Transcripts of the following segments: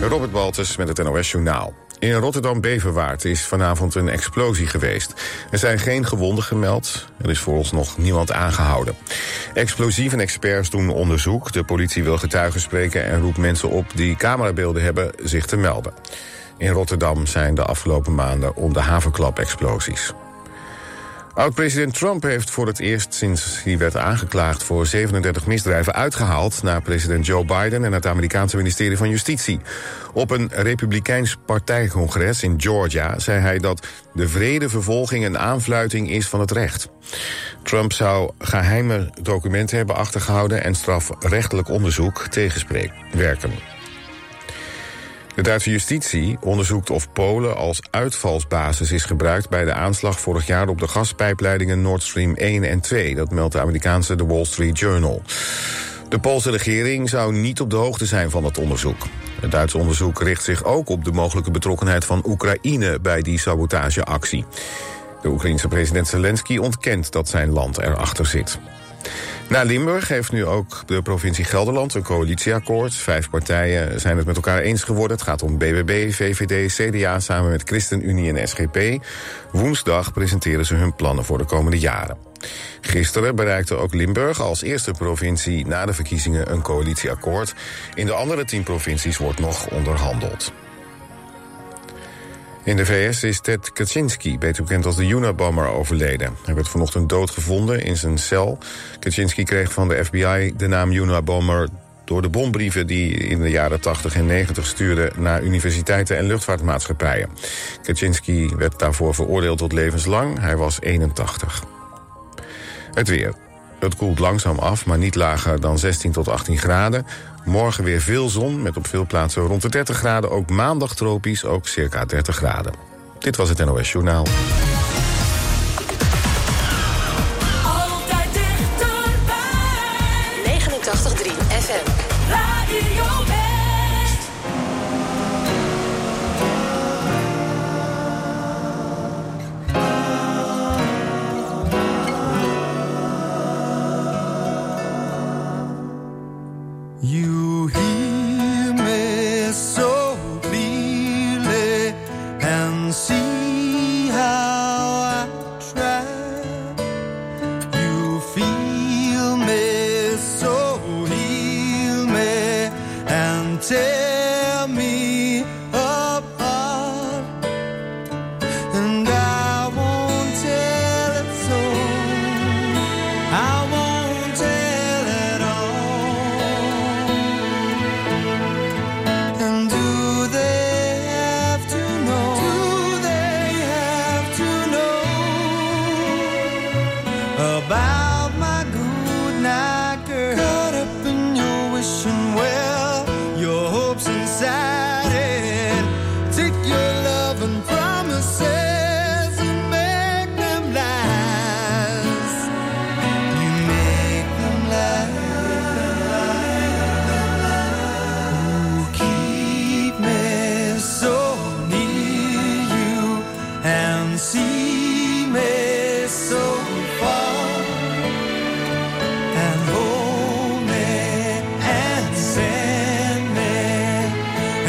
Robert Baltus met het NOS Journaal. In Rotterdam-Beverwaard is vanavond een explosie geweest. Er zijn geen gewonden gemeld. Er is vooralsnog niemand aangehouden. Explosieve experts doen onderzoek. De politie wil getuigen spreken en roept mensen op die camerabeelden hebben zich te melden. In Rotterdam zijn de afgelopen maanden om de havenklap-explosies. Oud-president Trump heeft voor het eerst sinds hij werd aangeklaagd voor 37 misdrijven uitgehaald naar president Joe Biden en het Amerikaanse ministerie van Justitie. Op een republikeins partijcongres in Georgia zei hij dat de vrede vervolging een aanfluiting is van het recht. Trump zou geheime documenten hebben achtergehouden en strafrechtelijk onderzoek tegenspreken werken. De Duitse justitie onderzoekt of Polen als uitvalsbasis is gebruikt... bij de aanslag vorig jaar op de gaspijpleidingen Nord Stream 1 en 2. Dat meldt de Amerikaanse The Wall Street Journal. De Poolse regering zou niet op de hoogte zijn van het onderzoek. Het Duitse onderzoek richt zich ook op de mogelijke betrokkenheid van Oekraïne... bij die sabotageactie. De Oekraïense president Zelensky ontkent dat zijn land erachter zit. Na Limburg heeft nu ook de provincie Gelderland een coalitieakkoord. Vijf partijen zijn het met elkaar eens geworden. Het gaat om BBB, VVD, CDA samen met ChristenUnie en SGP. Woensdag presenteren ze hun plannen voor de komende jaren. Gisteren bereikte ook Limburg als eerste provincie na de verkiezingen een coalitieakkoord. In de andere tien provincies wordt nog onderhandeld. In de VS is Ted Kaczynski, beter bekend als de Unabomber, overleden. Hij werd vanochtend doodgevonden in zijn cel. Kaczynski kreeg van de FBI de naam Unabomber door de bombrieven die in de jaren 80 en 90 stuurde naar universiteiten en luchtvaartmaatschappijen. Kaczynski werd daarvoor veroordeeld tot levenslang. Hij was 81. Het weer. Het koelt langzaam af, maar niet lager dan 16 tot 18 graden. Morgen weer veel zon, met op veel plaatsen rond de 30 graden. Ook maandag tropisch, ook circa 30 graden. Dit was het NOS Journaal.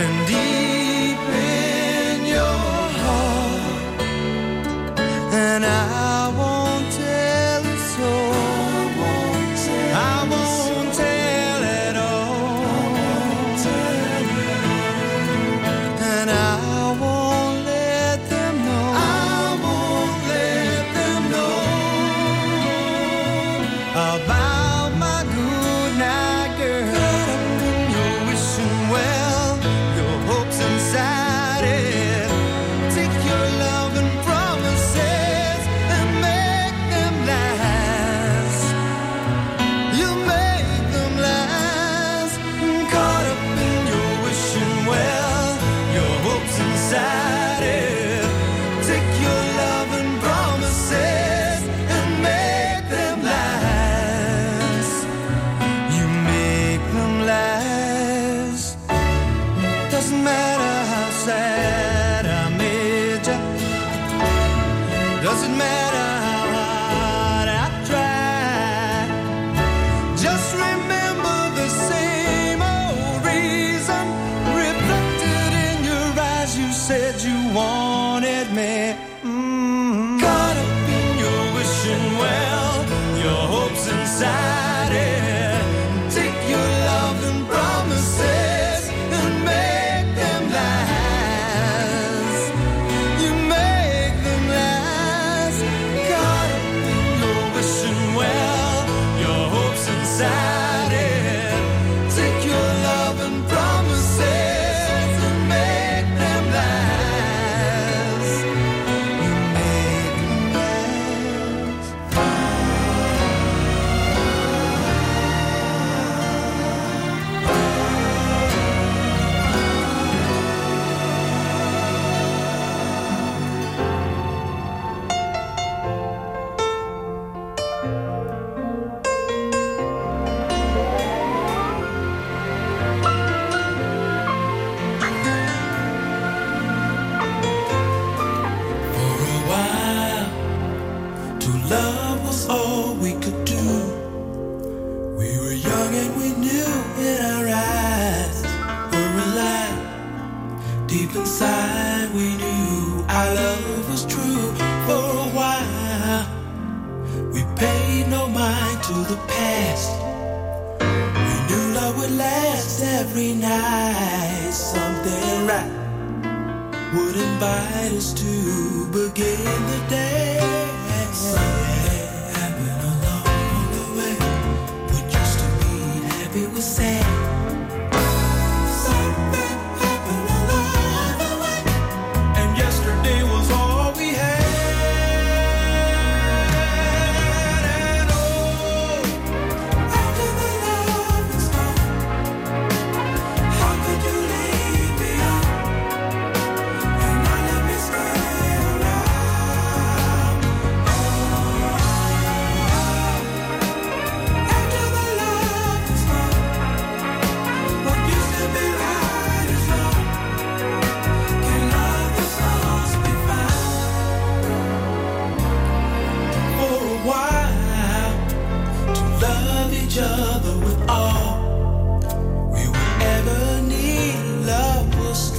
And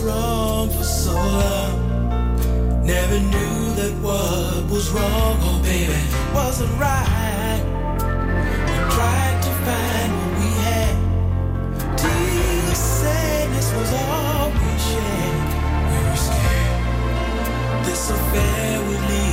from for so long. Never knew that what was wrong, oh baby, wasn't right. We tried to find what we had. Deep sadness was all we shared. We were scared this affair would lead.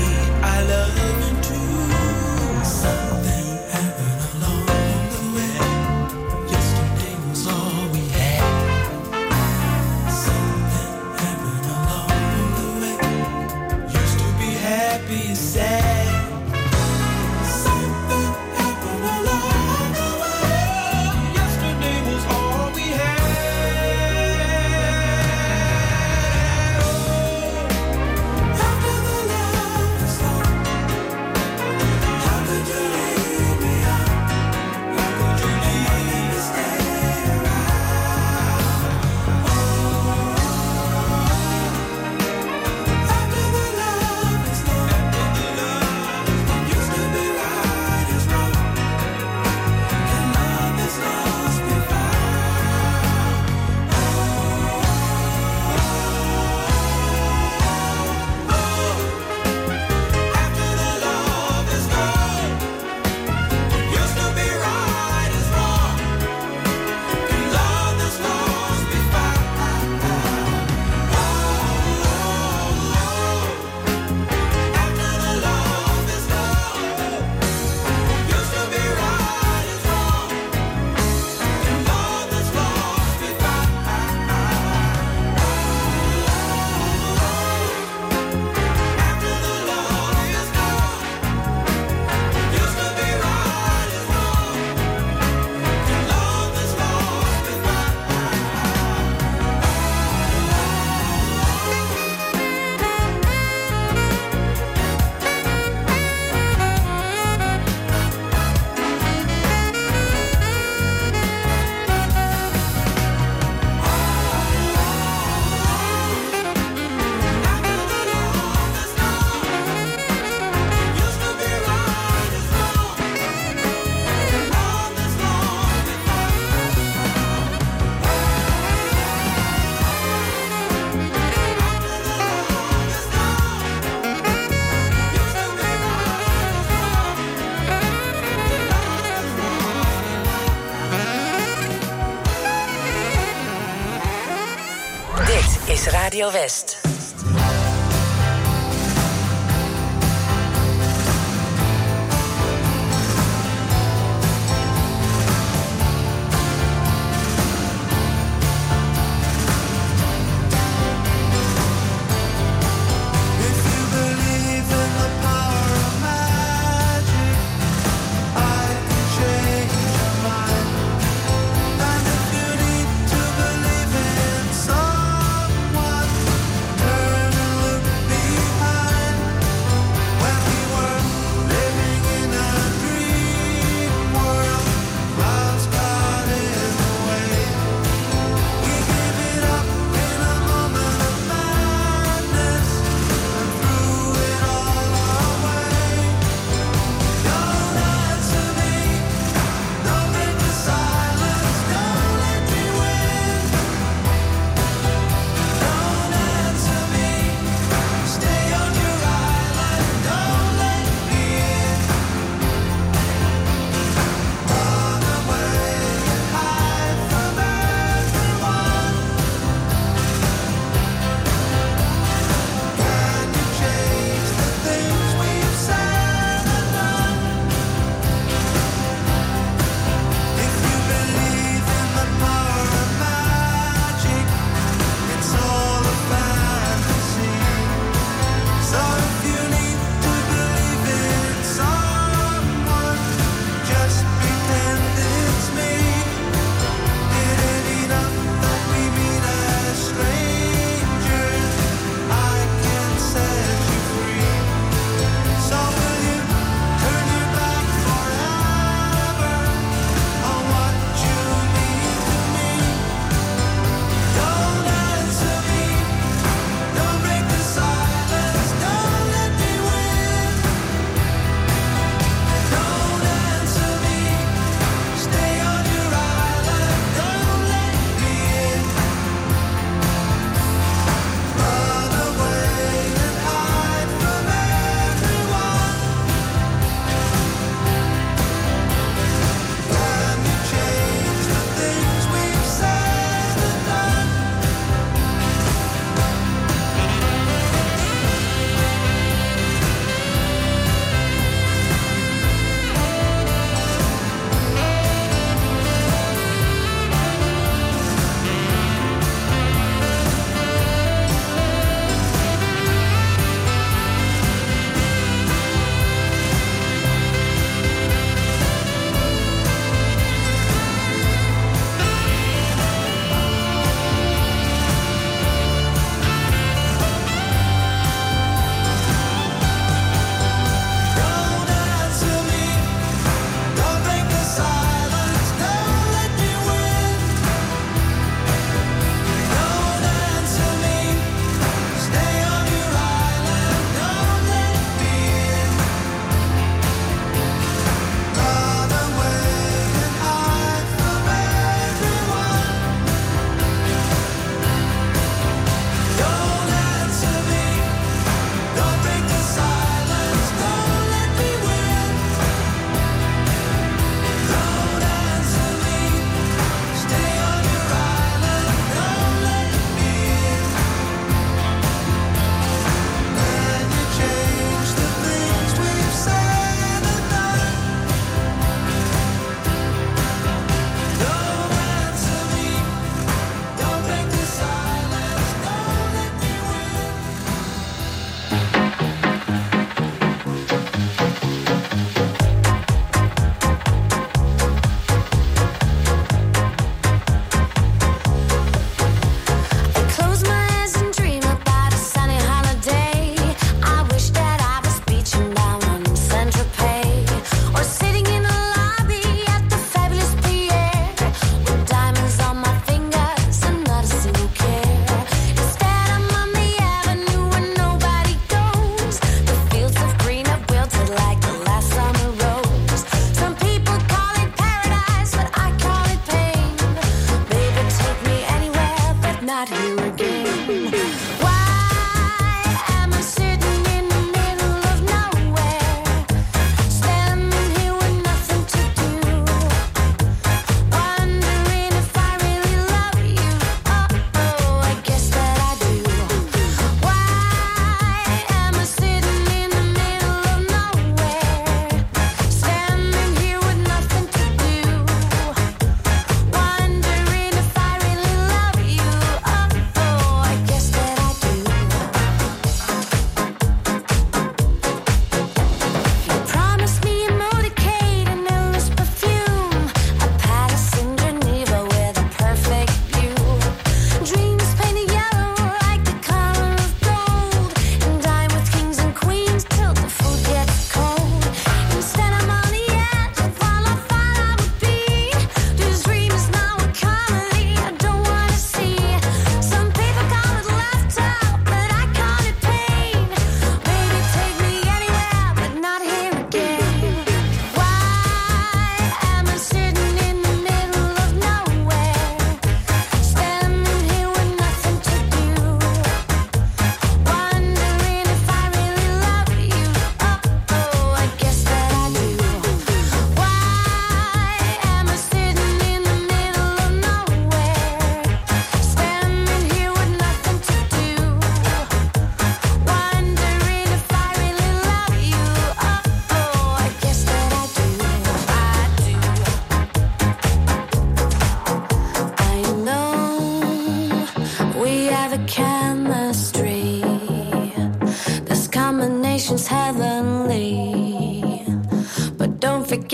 Radio West.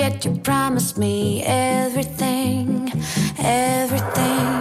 forget you promised me everything, everything.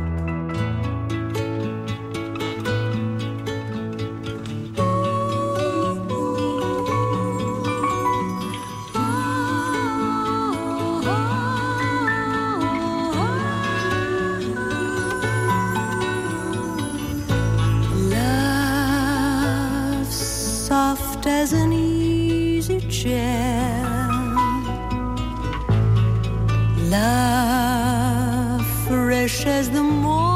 Love fresh as the morning.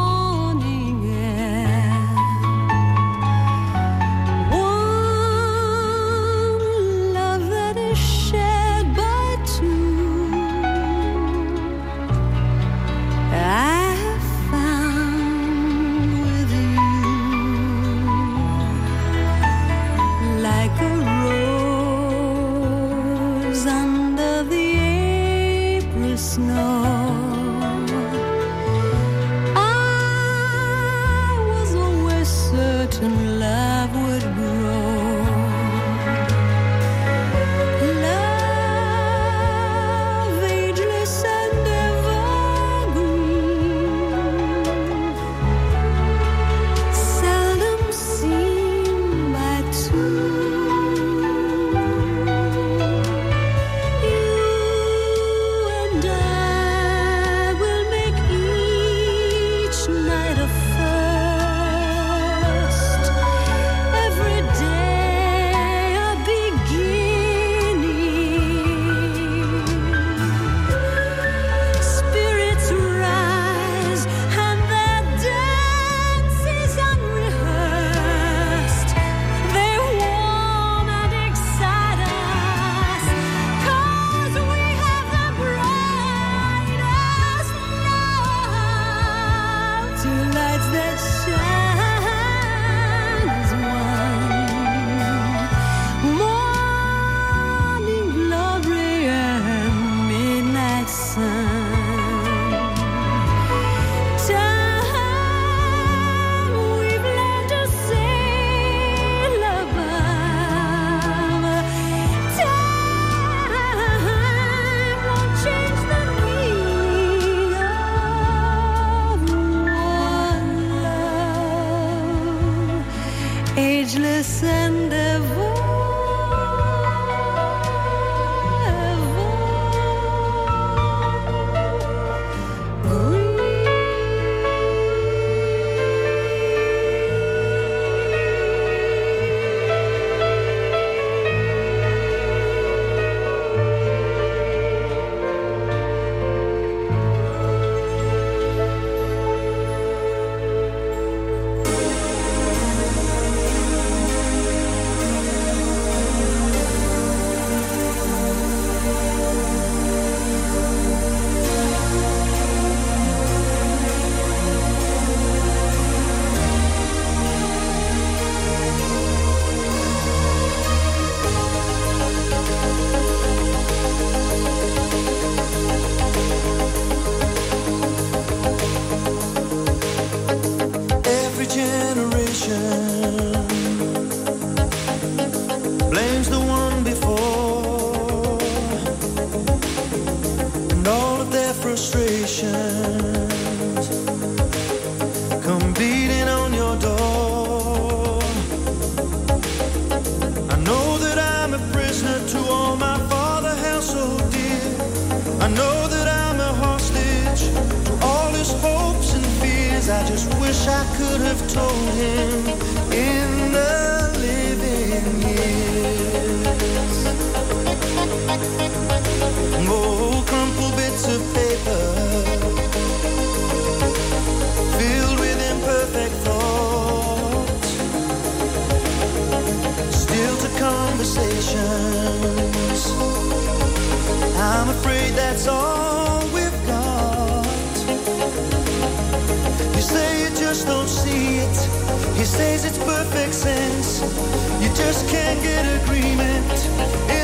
You just can't get agreement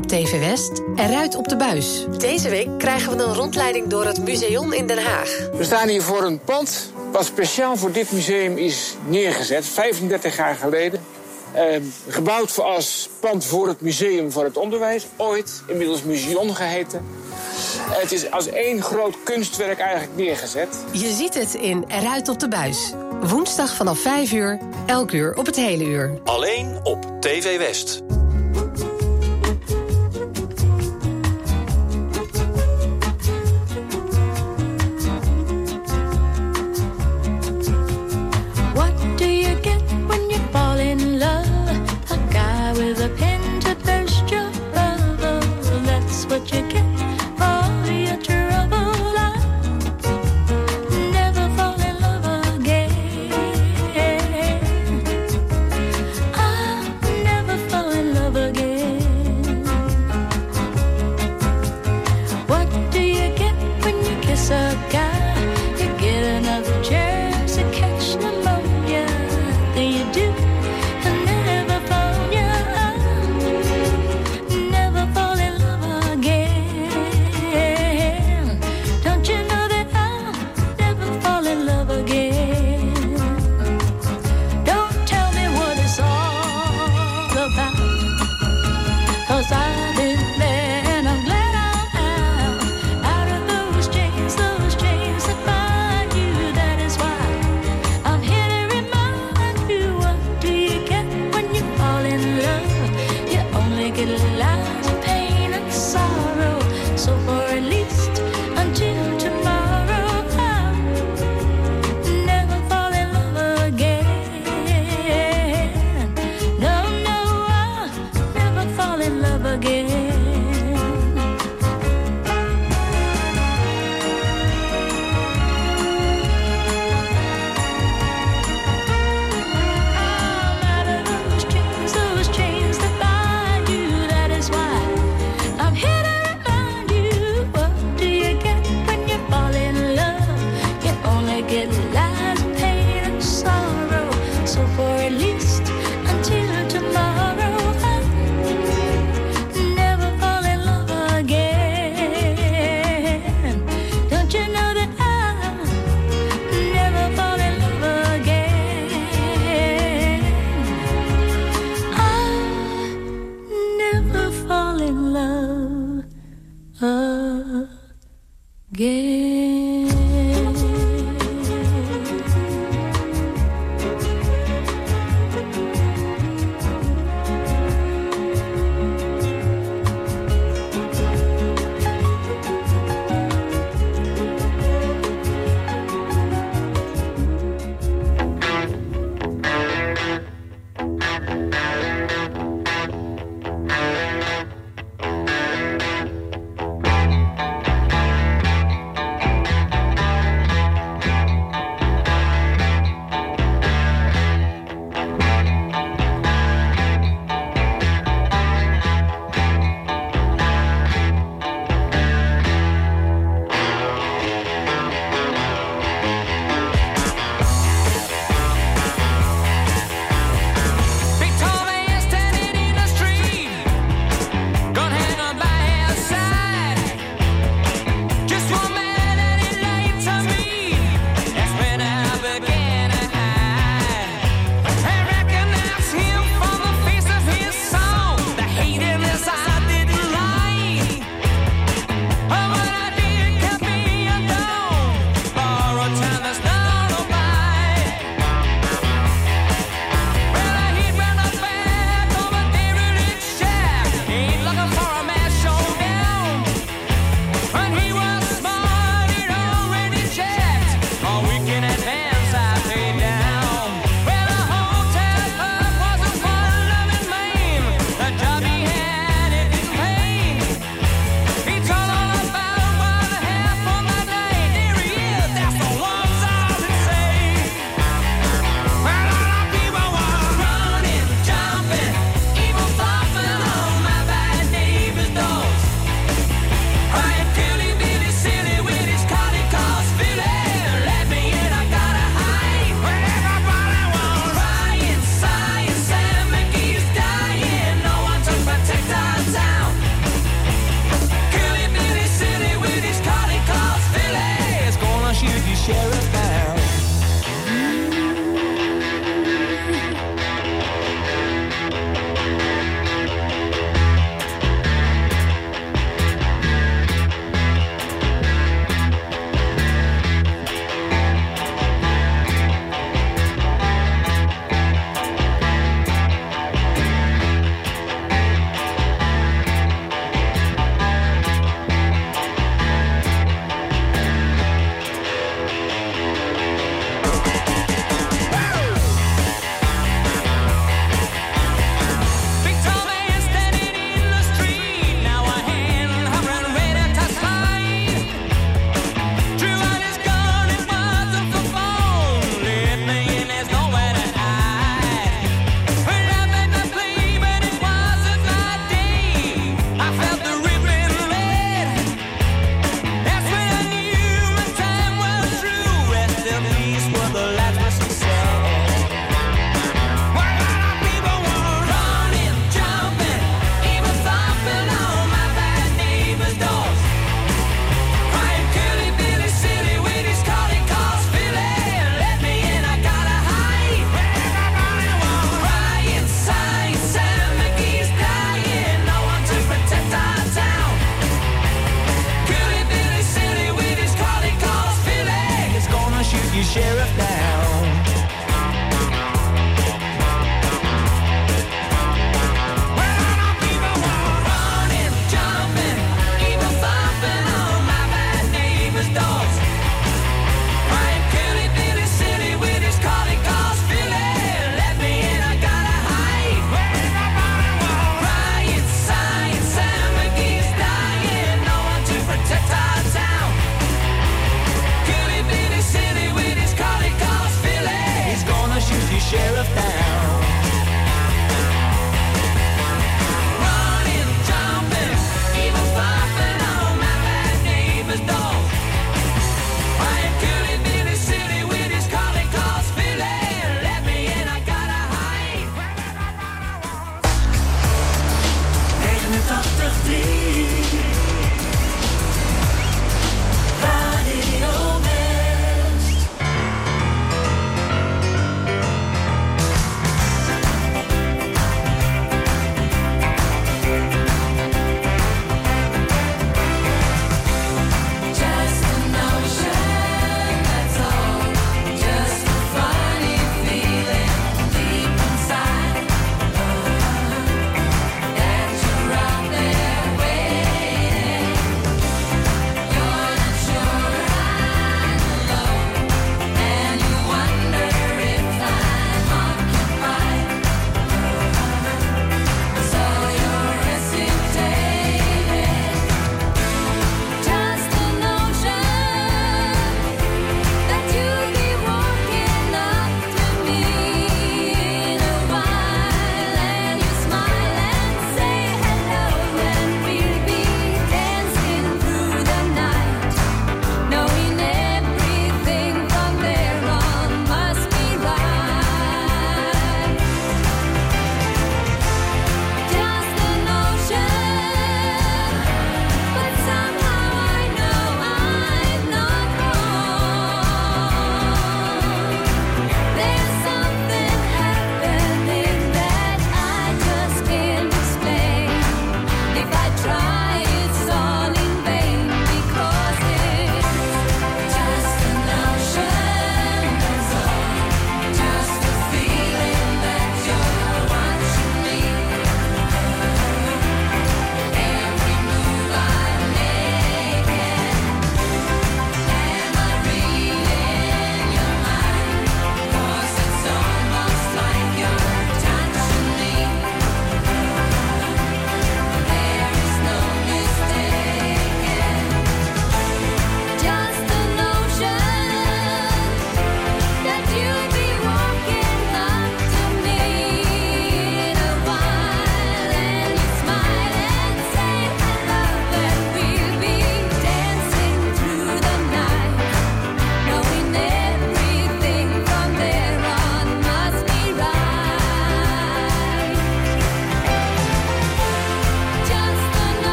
op TV West eruit op de Buis. Deze week krijgen we een rondleiding door het museum in Den Haag. We staan hier voor een pand wat speciaal voor dit museum is neergezet, 35 jaar geleden. Ehm, gebouwd als pand voor het Museum voor het Onderwijs, ooit inmiddels Museum geheten. Het is als één groot kunstwerk eigenlijk neergezet. Je ziet het in Eruit op de Buis. Woensdag vanaf 5 uur, elk uur op het hele uur. Alleen op TV West.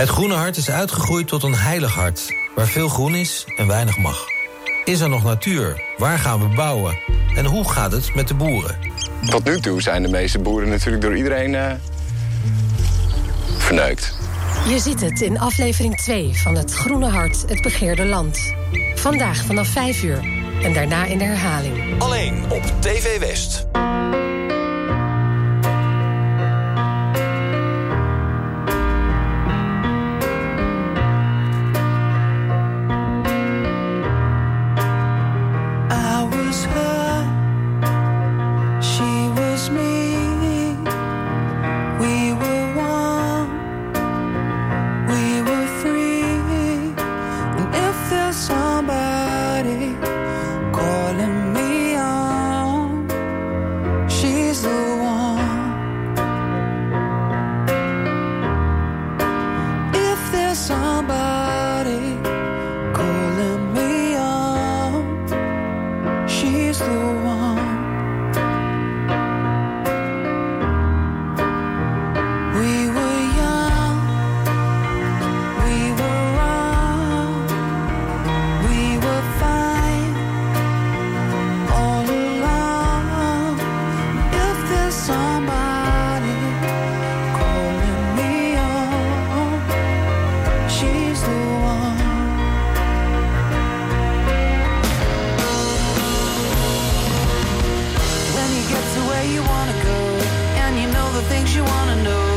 Het groene hart is uitgegroeid tot een heilig hart, waar veel groen is en weinig mag. Is er nog natuur? Waar gaan we bouwen? En hoe gaat het met de boeren? Tot nu toe zijn de meeste boeren natuurlijk door iedereen uh, verneukt. Je ziet het in aflevering 2 van Het Groene Hart, het begeerde land. Vandaag vanaf 5 uur en daarna in de herhaling. Alleen op TV West. the things you wanna know.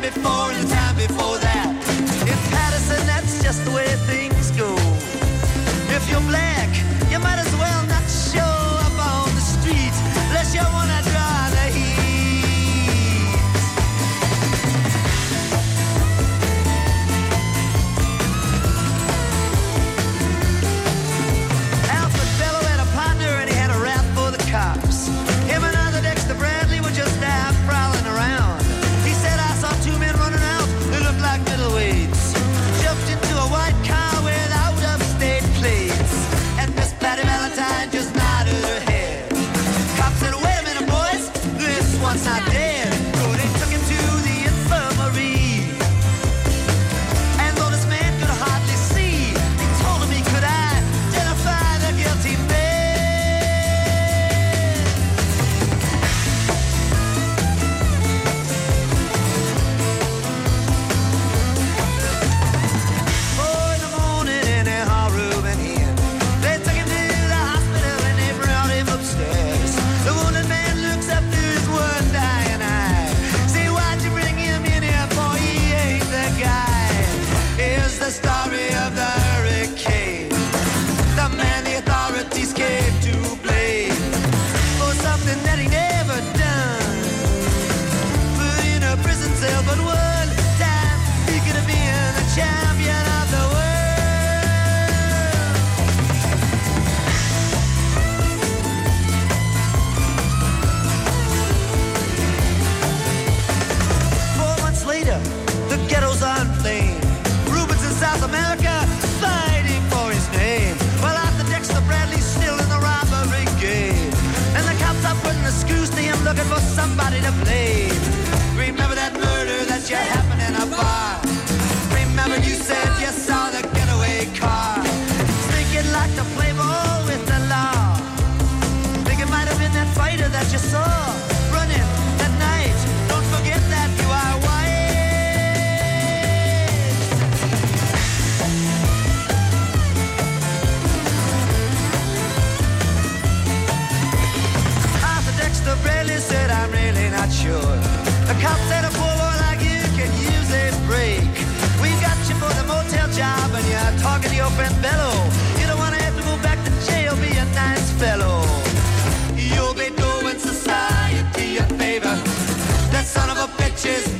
before the time before that. fellow. You'll be doing society a favor. That son of a bitch is